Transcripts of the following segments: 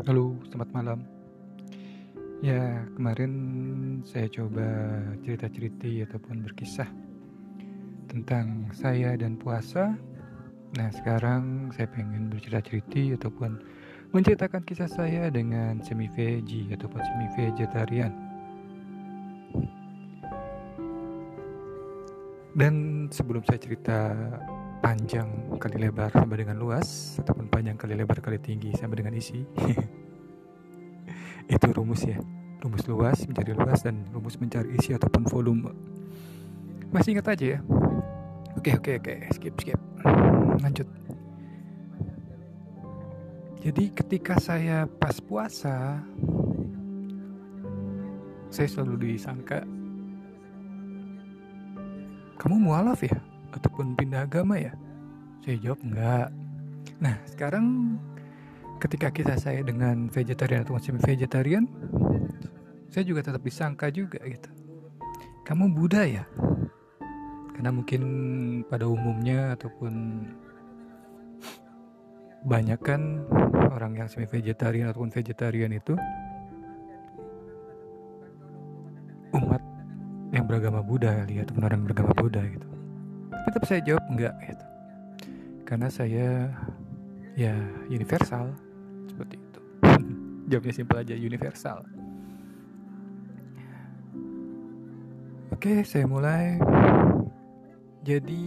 Halo, selamat malam. Ya, kemarin saya coba cerita-cerita ataupun berkisah tentang saya dan puasa. Nah, sekarang saya pengen bercerita-cerita ataupun menceritakan kisah saya dengan semi veggie ataupun semi vegetarian. Dan sebelum saya cerita panjang kali lebar sama dengan luas ataupun panjang kali lebar kali tinggi sama dengan isi. Itu rumus ya. Rumus luas menjadi luas dan rumus mencari isi ataupun volume. Masih ingat aja ya? Oke oke oke. Skip skip. Lanjut. Jadi ketika saya pas puasa saya selalu disangka kamu mualaf ya ataupun pindah agama ya? Saya jawab enggak. Nah, sekarang ketika kita saya dengan vegetarian atau semi vegetarian, saya juga tetap disangka juga gitu. Kamu Buddha ya? Karena mungkin pada umumnya ataupun banyak kan orang yang semi vegetarian ataupun vegetarian itu umat yang beragama Buddha kali ya, ataupun orang beragama Buddha gitu tetap saya jawab enggak gitu. Karena saya ya universal. Seperti itu. Jawabnya simpel aja universal. Oke saya mulai. Jadi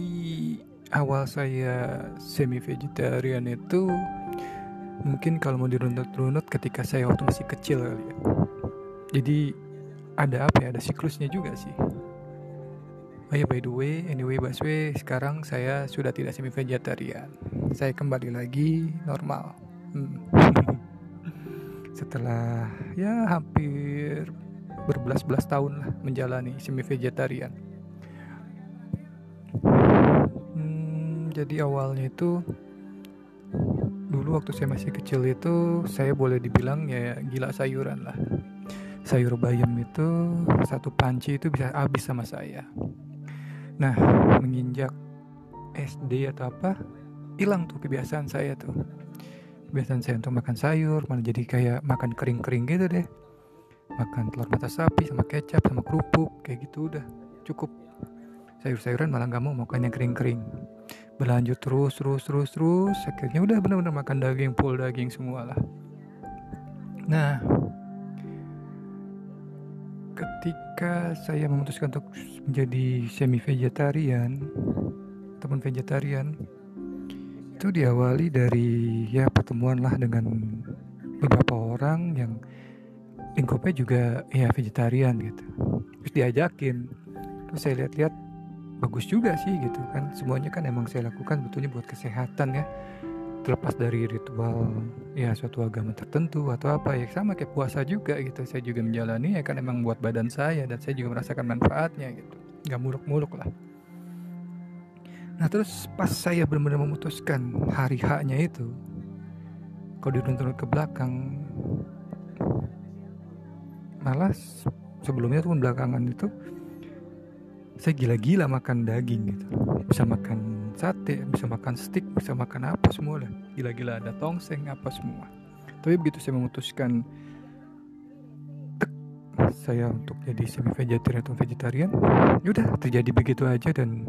awal saya semi vegetarian itu mungkin kalau mau dirunut-runut ketika saya waktu masih kecil kali ya. Jadi ada apa ya ada siklusnya juga sih Oh ya by the way, anyway Baswe, sekarang saya sudah tidak semi vegetarian. Saya kembali lagi normal. Hmm. Setelah ya hampir berbelas-belas tahun lah menjalani semi vegetarian. Hmm, jadi awalnya itu dulu waktu saya masih kecil itu saya boleh dibilang ya gila sayuran lah. Sayur bayam itu satu panci itu bisa habis sama saya Nah, menginjak SD atau apa, hilang tuh kebiasaan saya tuh. Kebiasaan saya untuk makan sayur, malah jadi kayak makan kering-kering gitu deh. Makan telur mata sapi sama kecap sama kerupuk, kayak gitu udah cukup. Sayur-sayuran malah nggak mau makan yang kering-kering. Berlanjut terus, terus, terus, terus. Akhirnya udah bener-bener makan daging, full daging semua lah. Nah, ketika saya memutuskan untuk menjadi semi vegetarian teman vegetarian itu diawali dari ya pertemuan lah dengan beberapa orang yang lingkupnya juga ya vegetarian gitu. Terus diajakin. Terus saya lihat-lihat bagus juga sih gitu kan. Semuanya kan emang saya lakukan betulnya buat kesehatan ya terlepas dari ritual ya suatu agama tertentu atau apa ya sama kayak puasa juga gitu. Saya juga menjalani ya kan emang buat badan saya dan saya juga merasakan manfaatnya gitu. Nggak muluk-muluk lah. Nah terus pas saya benar-benar memutuskan hari haknya itu kalau dirunut ke belakang malah sebelumnya tuh belakangan itu saya gila-gila makan daging gitu. Bisa makan sate bisa makan steak bisa makan apa semua lah. Gila-gila ada tongseng apa semua. Tapi begitu saya memutuskan tek, saya untuk jadi semi vegetarian atau vegetarian ya udah terjadi begitu aja dan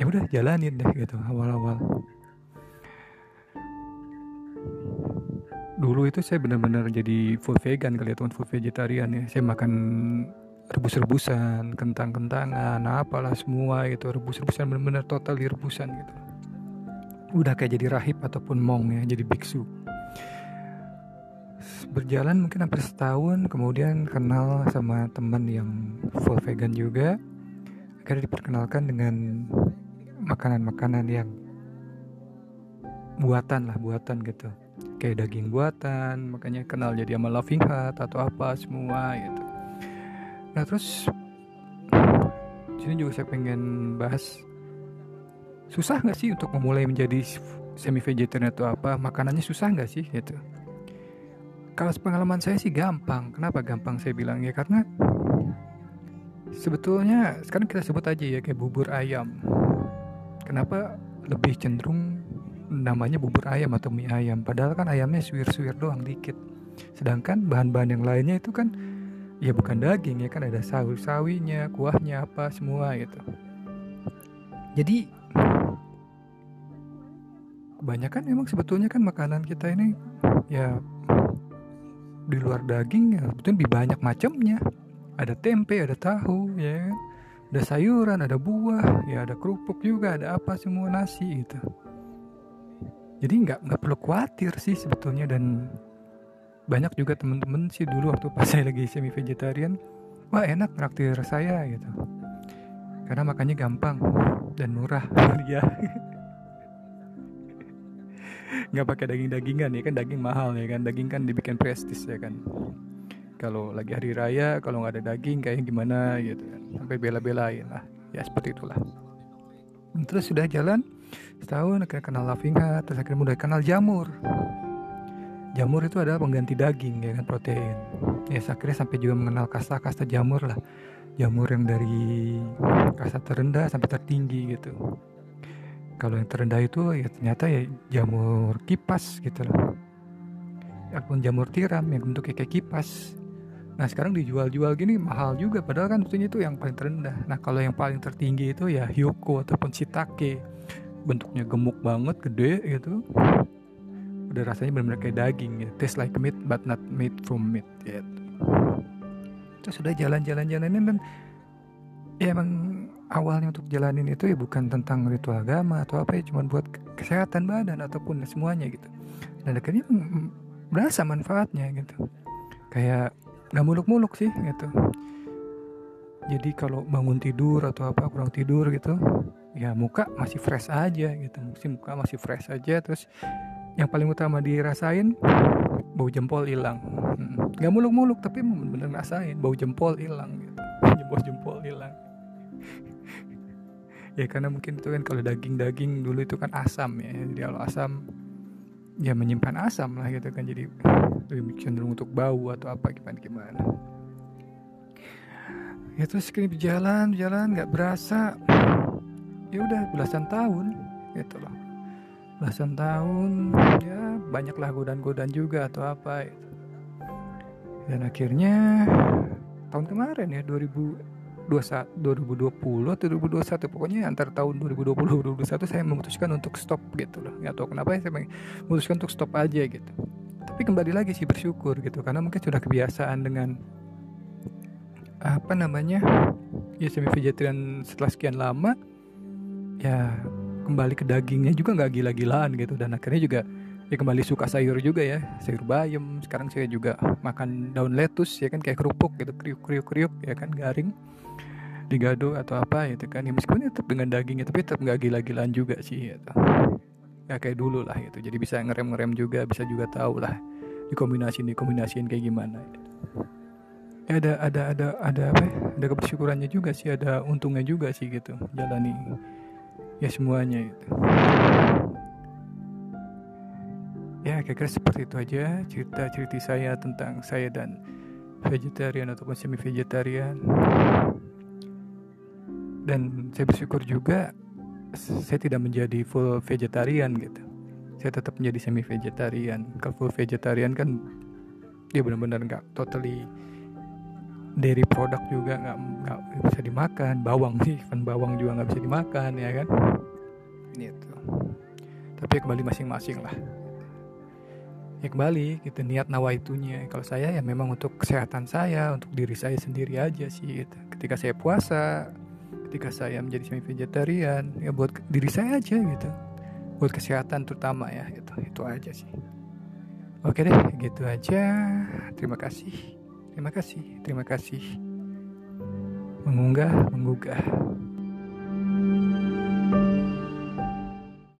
ya udah jalanin deh gitu awal-awal. Dulu itu saya benar-benar jadi full vegan kali ya teman full vegetarian ya. Saya makan rebus-rebusan, kentang-kentangan, apalah semua gitu, rebus-rebusan benar-benar total di rebusan gitu. Udah kayak jadi rahib ataupun mong ya, jadi biksu. Berjalan mungkin hampir setahun, kemudian kenal sama teman yang full vegan juga. Akhirnya diperkenalkan dengan makanan-makanan yang buatan lah, buatan gitu. Kayak daging buatan, makanya kenal jadi sama Loving Heart atau apa semua gitu Nah terus sini juga saya pengen bahas susah nggak sih untuk memulai menjadi semi vegetarian atau apa? Makanannya susah nggak sih gitu? Kalau pengalaman saya sih gampang. Kenapa gampang saya bilang ya? Karena sebetulnya sekarang kita sebut aja ya kayak bubur ayam. Kenapa lebih cenderung namanya bubur ayam atau mie ayam? Padahal kan ayamnya suwir-suwir doang dikit. Sedangkan bahan-bahan yang lainnya itu kan ya bukan daging ya kan ada sawi-sawinya kuahnya apa semua gitu. Jadi kebanyakan memang sebetulnya kan makanan kita ini ya di luar daging ya sebetulnya lebih banyak macamnya ada tempe ada tahu ya kan. Ada sayuran ada buah ya ada kerupuk juga ada apa semua nasi gitu. Jadi nggak nggak perlu khawatir sih sebetulnya dan banyak juga temen-temen sih dulu waktu pas saya lagi semi vegetarian wah enak traktir saya gitu. Karena makannya gampang dan murah. Ya nggak pakai daging-dagingan ya kan daging mahal ya kan. Daging kan dibikin prestis ya kan. Kalau lagi hari raya kalau nggak ada daging kayak gimana gitu kan. Sampai bela-belain lah. Ya seperti itulah. Terus sudah jalan setahun akhirnya kenal lavinga terus akhirnya mulai kenal jamur jamur itu adalah pengganti daging ya kan protein ya akhirnya sampai juga mengenal kasta-kasta jamur lah jamur yang dari kasta terendah sampai tertinggi gitu kalau yang terendah itu ya ternyata ya jamur kipas gitu loh ataupun jamur tiram yang bentuknya kayak kipas Nah sekarang dijual-jual gini mahal juga padahal kan tentunya itu yang paling terendah. Nah kalau yang paling tertinggi itu ya hyoko ataupun shiitake. Bentuknya gemuk banget, gede gitu. Udah rasanya benar-benar kayak daging ya. Taste like meat but not made from meat gitu. Terus sudah jalan-jalan-jalanin dan ya emang awalnya untuk jalanin itu ya bukan tentang ritual agama atau apa ya cuma buat kesehatan badan ataupun semuanya gitu. Dan akhirnya berasa manfaatnya gitu. Kayak nggak muluk-muluk sih gitu jadi kalau bangun tidur atau apa kurang tidur gitu ya muka masih fresh aja gitu mesti muka masih fresh aja terus yang paling utama dirasain bau jempol hilang. Hmm. nggak muluk-muluk tapi bener-bener ngerasain bau jempol hilang gitu. Bau jempol hilang. Ya karena mungkin itu kan kalau daging-daging dulu itu kan asam ya. Jadi kalau asam ya menyimpan asam lah gitu kan. Jadi lebih cenderung untuk bau atau apa gimana gimana. Ya terus kini berjalan jalan nggak berasa. Ya udah belasan tahun gitu loh belasan tahun ya banyaklah godaan-godaan juga atau apa gitu. dan akhirnya tahun kemarin ya 2000 2020 atau 2021 pokoknya antara tahun 2020 2021 saya memutuskan untuk stop gitu loh nggak tahu kenapa saya memutuskan untuk stop aja gitu tapi kembali lagi sih bersyukur gitu karena mungkin sudah kebiasaan dengan apa namanya ya semi vegetarian setelah sekian lama ya kembali ke dagingnya juga nggak gila-gilaan gitu. Dan akhirnya juga ya kembali suka sayur juga ya. Sayur bayam sekarang saya juga makan daun lettuce ya kan kayak kerupuk gitu. Kriuk kriuk kriuk ya kan garing digado atau apa gitu kan. Ya meskipun tetap dengan dagingnya tapi tetap nggak gila-gilaan juga sih gitu. Ya kayak dulu lah gitu. Jadi bisa ngerem ngerem juga bisa juga tahu lah dikombinasiin dikombinasiin kayak gimana gitu. ya ada ada ada ada apa ya? ada kebersyukurannya juga sih ada untungnya juga sih gitu jalani ya semuanya itu ya kira-kira seperti itu aja cerita cerita saya tentang saya dan vegetarian ataupun semi vegetarian dan saya bersyukur juga saya tidak menjadi full vegetarian gitu. Saya tetap menjadi semi vegetarian kalau full vegetarian kan dia benar-benar nggak totally dairy produk juga nggak nggak bisa dimakan. Bawang sih kan bawang juga nggak bisa dimakan ya kan? Gitu. Tapi kembali masing-masing lah. Ya kembali gitu niat nawaitunya. Kalau saya ya memang untuk kesehatan saya untuk diri saya sendiri aja sih gitu. ketika saya puasa ketika saya menjadi semi vegetarian ya buat diri saya aja gitu. Buat kesehatan terutama ya itu itu aja sih. Oke deh gitu aja. Terima kasih terima kasih terima kasih. Mengunggah menggugah. thank you